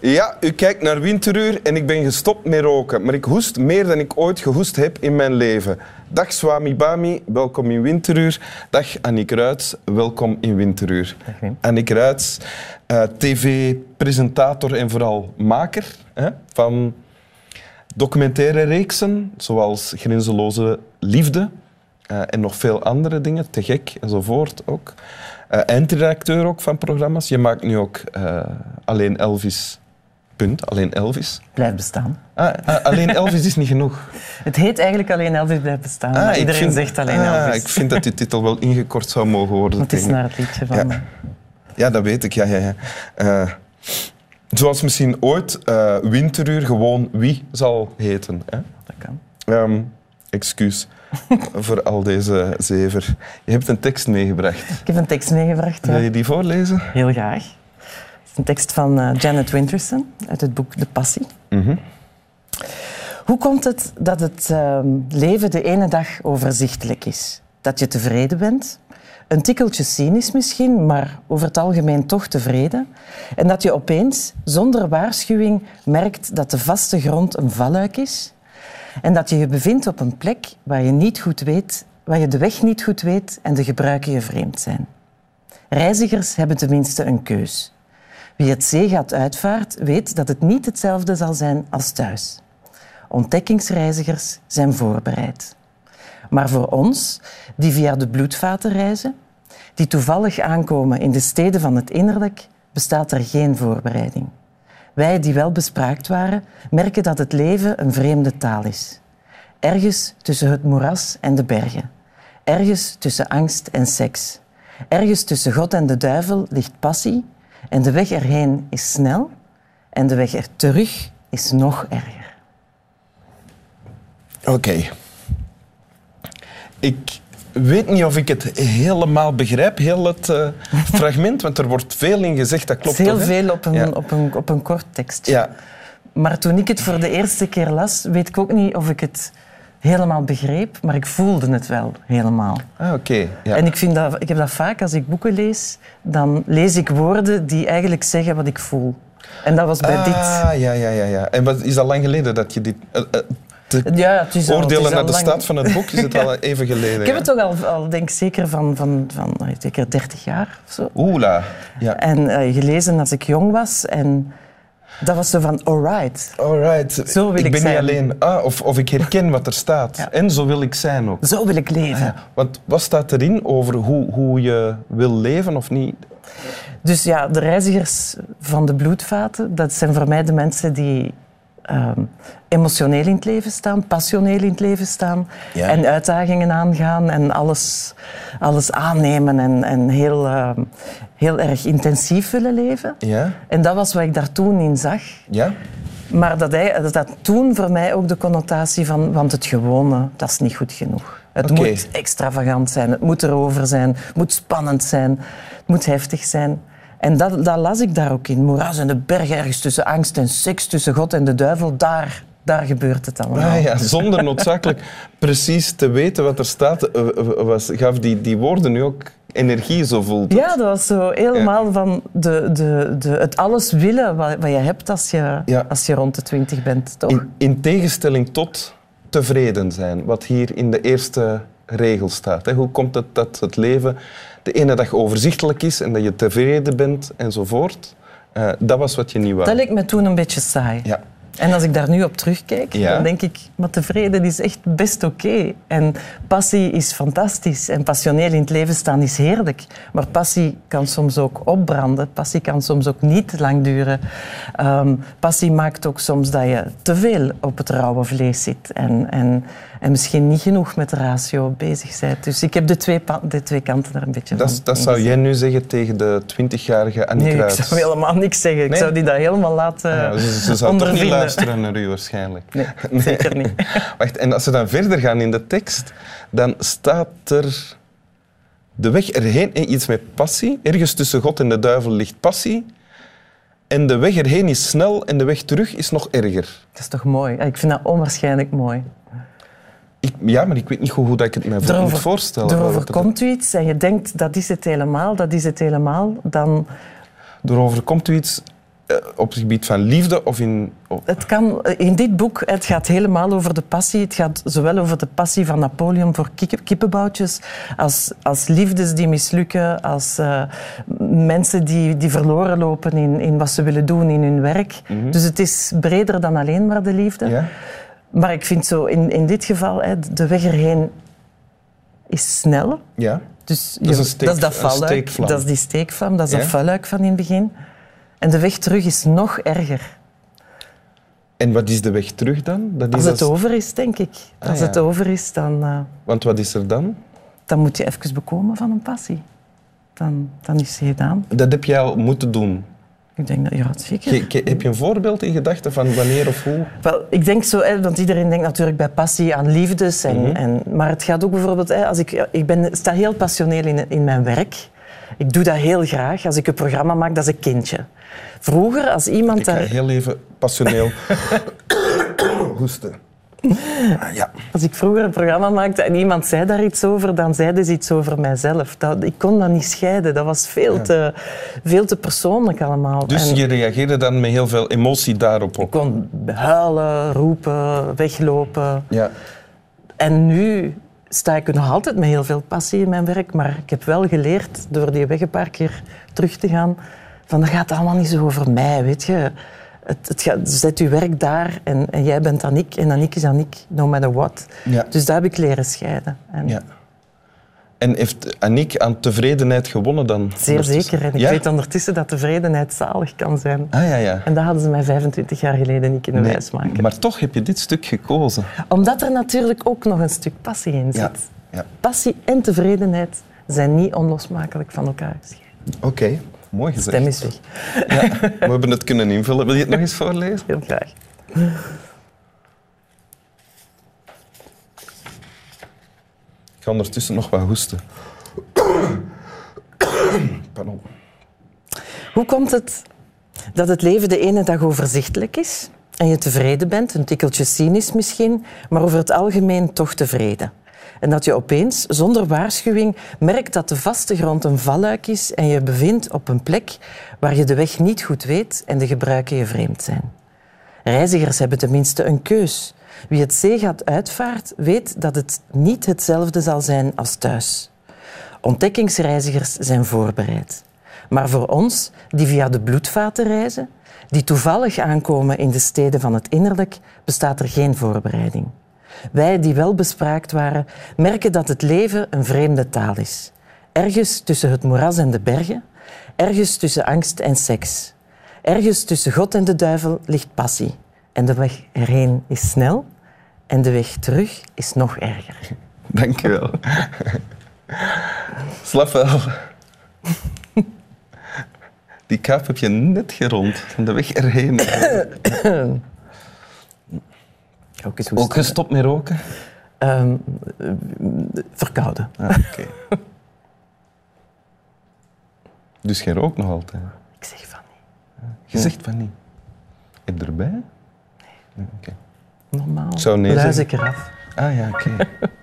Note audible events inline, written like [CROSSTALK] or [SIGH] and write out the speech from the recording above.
Ja, u kijkt naar Winteruur en ik ben gestopt met roken. Maar ik hoest meer dan ik ooit gehoest heb in mijn leven. Dag Swami Bami, welkom in Winteruur. Dag Annick Ruits, welkom in Winteruur. Dag. Annick Ruits, eh, tv-presentator en vooral maker hè, van documentaire reeksen, zoals Grenzeloze Liefde eh, en nog veel andere dingen, Te Gek enzovoort ook. Eh eindredacteur ook van programma's. Je maakt nu ook Alleen Elvis. Punt, Alleen Elvis. Blijft bestaan. Ah, ah, alleen Elvis is niet genoeg. [LAUGHS] Het heet eigenlijk alleen Elvis blijft bestaan. Ah, maar iedereen vind- zegt alleen ah, Elvis. Ik vind dat die titel wel ingekort zou mogen worden. Het is naar het liedje van... Ja. Ja, dat weet ik. Ja, ja, ja. Eh, zoals misschien ooit eh, Winteruur gewoon Wie zal heten. Hè? Dat kan. Ehm, excuus [LAUGHS] voor al deze zever. Je hebt een tekst meegebracht. Ik heb een tekst meegebracht. ja. Wil je die voorlezen? Heel graag. Een tekst van eh, Janet Winterson uit het boek De Passie. Mhm. Hoe komt het dat het ehm, leven de ene dag overzichtelijk is? Dat je tevreden bent? Een tikkeltje cynisch misschien, maar over het algemeen toch tevreden. En dat je opeens, zonder waarschuwing, merkt dat de vaste grond een valluik is. En dat je je bevindt op een plek waar je, niet goed weet, waar je de weg niet goed weet en de gebruiken je vreemd zijn. Reizigers hebben tenminste een keus. Wie het zeegat uitvaart, weet dat het niet hetzelfde zal zijn als thuis. Ontdekkingsreizigers zijn voorbereid. Maar voor ons, die via de bloedvaten reizen, die toevallig aankomen in de steden van het innerlijk, bestaat er geen voorbereiding. Wij die wel bespraakt waren, merken dat het leven een vreemde taal is. Ergens tussen het moeras en de bergen. Ergens tussen angst en seks. Ergens tussen God en de duivel ligt passie en de weg erheen is snel en de weg er terug is nog erger. Oké. Ik weet niet of ik het helemaal begrijp, heel het eh, [LAUGHS] fragment, want er wordt veel in gezegd, dat Het klopt is heel toch, veel op een, Ja. op, een, op een kort tekstje. Ja, Maar toen ik het voor de eerste keer las, weet ik ook niet of ik het helemaal begreep, maar ik voelde het wel helemaal. ah, oké. Ja. En ik, vind dat, ik heb dat vaak als ik boeken lees, dan lees ik woorden die eigenlijk zeggen wat ik voel. En dat was bij dit. Ah, ja, ja, ja, ja. En wat, is dat lang geleden dat je dit... eh, eh, te Ja, het is al- het oordelen is naar de lang- staat van het boek is het [LAUGHS] al even geleden. Ik heb het toch al, al denk ik, zeker van, van, van zeker 30 jaar of zo. Oela. Ja. En eh, gelezen als ik jong was. En dat was zo van, alright, Alright. Zo wil ik ben zijn. niet alleen. Ah, of, of ik herken wat er staat. Ja. En zo wil ik zijn ook. zo wil ik leven. Ja. Want wat staat erin over hoe, hoe je wil leven of niet? Dus ja, de reizigers van de bloedvaten, dat zijn voor mij de mensen die ehm, emotioneel in het leven staan, passioneel in het leven staan Ja. en uitdagingen aangaan en alles, alles aannemen en, en heel, ehm, heel erg intensief willen leven. Ja? En dat was wat ik daar toen in zag. Ja? Maar dat, hij, dat had toen voor mij ook de connotatie van, want het gewone, dat is niet goed genoeg. Het moet extravagant zijn, het moet erover zijn, het moet spannend zijn, het moet heftig zijn. En dat, dat las ik daar ook in. Moeras en de berg, ergens tussen angst en seks, tussen God en de duivel, daar, daar gebeurt het allemaal. Ah, ja. Zonder noodzakelijk precies te weten wat er staat, eh, was, gaf die, die woorden nu ook energie, zo voelt het. Ja, dat was zo helemaal van de, de, de, het alles willen wat, wat je hebt als je, Ja. als je rond de twintig bent, toch? In, in tegenstelling tot tevreden zijn, wat hier in de eerste regel staat. Hè. Hoe komt het dat het leven de ene dag overzichtelijk is en dat je tevreden bent enzovoort? Eh, dat was wat je niet wou. Dat leek me toen een beetje saai. Ja. En als ik daar nu op terugkijk, Ja. dan denk ik, maar tevreden is echt best oké. En passie is fantastisch. En passioneel in het leven staan is heerlijk. Maar passie kan soms ook opbranden. Passie kan soms ook niet lang duren. Ehm, passie maakt ook soms dat je te veel op het rauwe vlees zit. En, en, en misschien niet genoeg met de ratio bezig bent. Dus ik heb de twee, de twee kanten er een beetje van. Dat, dat zou jij nu zeggen tegen de 20-jarige Annie Nee, ik Kruijs? zou helemaal niks zeggen. Ik zou die dat helemaal laten Ja, ze, ze zou toch niet ondervinden. Luisteren naar u waarschijnlijk. [LAUGHS] Nee, zeker niet. Wacht, en als we dan verder gaan in de tekst, dan staat er de weg erheen, eh, iets met passie. Ergens tussen God en de duivel ligt passie. En de weg erheen is snel en de weg terug is nog erger. Dat is toch mooi? Ja, Ik vind dat onwaarschijnlijk mooi. Ik, ja, maar ik weet niet goed hoe dat ik het me voor- moet voorstellen. er overkomt u iets en je denkt dat is het helemaal, dat is het helemaal, dan Er overkomt u iets op het gebied van liefde of in... oh, Het kan, in dit boek het gaat helemaal over de passie. Het gaat zowel over de passie van Napoleon voor kippenboutjes, als, als liefdes die mislukken, als eh, mensen die, die verloren lopen in, in wat ze willen doen in hun werk. Dus het is breder dan alleen maar de liefde. ja? Maar ik vind zo, in, in dit geval, hè, de weg erheen is snel. Ja. Dus Dat is je- een steek- dat is valluik. Dat is die steekvlam, dat is Ja? dat valluik van in het begin. En de weg terug is nog erger. En wat is de weg terug dan? Dat is Als het als- over is, denk ik. Ah, Als ja. het over is, dan, eh, Want wat is er dan? dan moet je even bekomen van een passie. Dan, dan is het gedaan. Dat heb jij al moeten doen. Ik denk dat, ja, zeker. Ge- heb je een voorbeeld in gedachten van wanneer of hoe? Wel, ik denk zo, hè, want iedereen denkt natuurlijk bij passie aan liefdes. En, Mhm. en, maar het gaat ook bijvoorbeeld, hè, als ik, ik ben, sta heel passioneel in, in mijn werk. Ik doe dat heel graag. Als ik een programma maak, dat is een kindje. Vroeger, als iemand Ik ga daar, heel even passioneel [COUGHS] hoesten. Ah, ja. als ik vroeger een programma maakte en iemand zei daar iets over, dan zeiden ze iets over mijzelf. Dat, ik kon dat niet scheiden. Dat was veel, te, veel te persoonlijk allemaal. Dus En je reageerde dan met heel veel emotie daarop ik op. kon huilen, roepen, weglopen. Ja. En nu sta ik nog altijd met heel veel passie in mijn werk, maar ik heb wel geleerd door die weg een paar keer terug te gaan, van dat gaat allemaal niet zo over mij, weet je. Het, het gaat, zet je werk daar en, en jij bent Aniek en Aniek is Aniek, no matter what. Ja. Dus daar heb ik leren scheiden. En ja. En heeft Aniek aan tevredenheid gewonnen dan? Zeer zeker. En ik ja? weet ondertussen dat tevredenheid zalig kan zijn. Ah ja, ja. En dat hadden ze mij 25 jaar geleden niet kunnen Nee, wijsmaken. Maar toch heb je dit stuk gekozen. Omdat er natuurlijk ook nog een stuk passie in zit. Ja. ja. Passie en tevredenheid zijn niet onlosmakelijk van elkaar gescheiden. Oké, mooi gezegd. Stem is weg. We hebben het kunnen invullen. Wil je het nog eens [LAUGHS] voorlezen? Heel graag. Ga ondertussen nog wat hoesten. [COUGHS] Pardon. Hoe komt het dat het leven de ene dag overzichtelijk is en je tevreden bent, een tikkeltje cynisch misschien, maar over het algemeen toch tevreden? En dat je opeens, zonder waarschuwing, merkt dat de vaste grond een valluik is en je bevindt op een plek waar je de weg niet goed weet en de gebruiken je vreemd zijn. Reizigers hebben tenminste een keus. Wie het zeegat uitvaart, weet dat het niet hetzelfde zal zijn als thuis. Ontdekkingsreizigers zijn voorbereid. Maar voor ons, die via de bloedvaten reizen, die toevallig aankomen in de steden van het innerlijk, bestaat er geen voorbereiding. Wij die wel bespraakt waren, merken dat het leven een vreemde taal is. Ergens tussen het moeras en de bergen, ergens tussen angst en seks. Ergens tussen God en de duivel ligt passie. En de weg erheen is snel en de weg terug is nog erger. Dank je wel. Slap wel. Die kaap heb je net gerond. Van de weg erheen. [COUGHS] Ook eens Ook gestopt met roken? Ehm, eh, verkouden. Ah, oké. Dus jij rookt nog altijd? Ik zeg van niet. Je zegt van niet. Heb je erbij? Oké. Normaal zou nee luis zeggen. ik eraf. Ah ja, oké. [LAUGHS]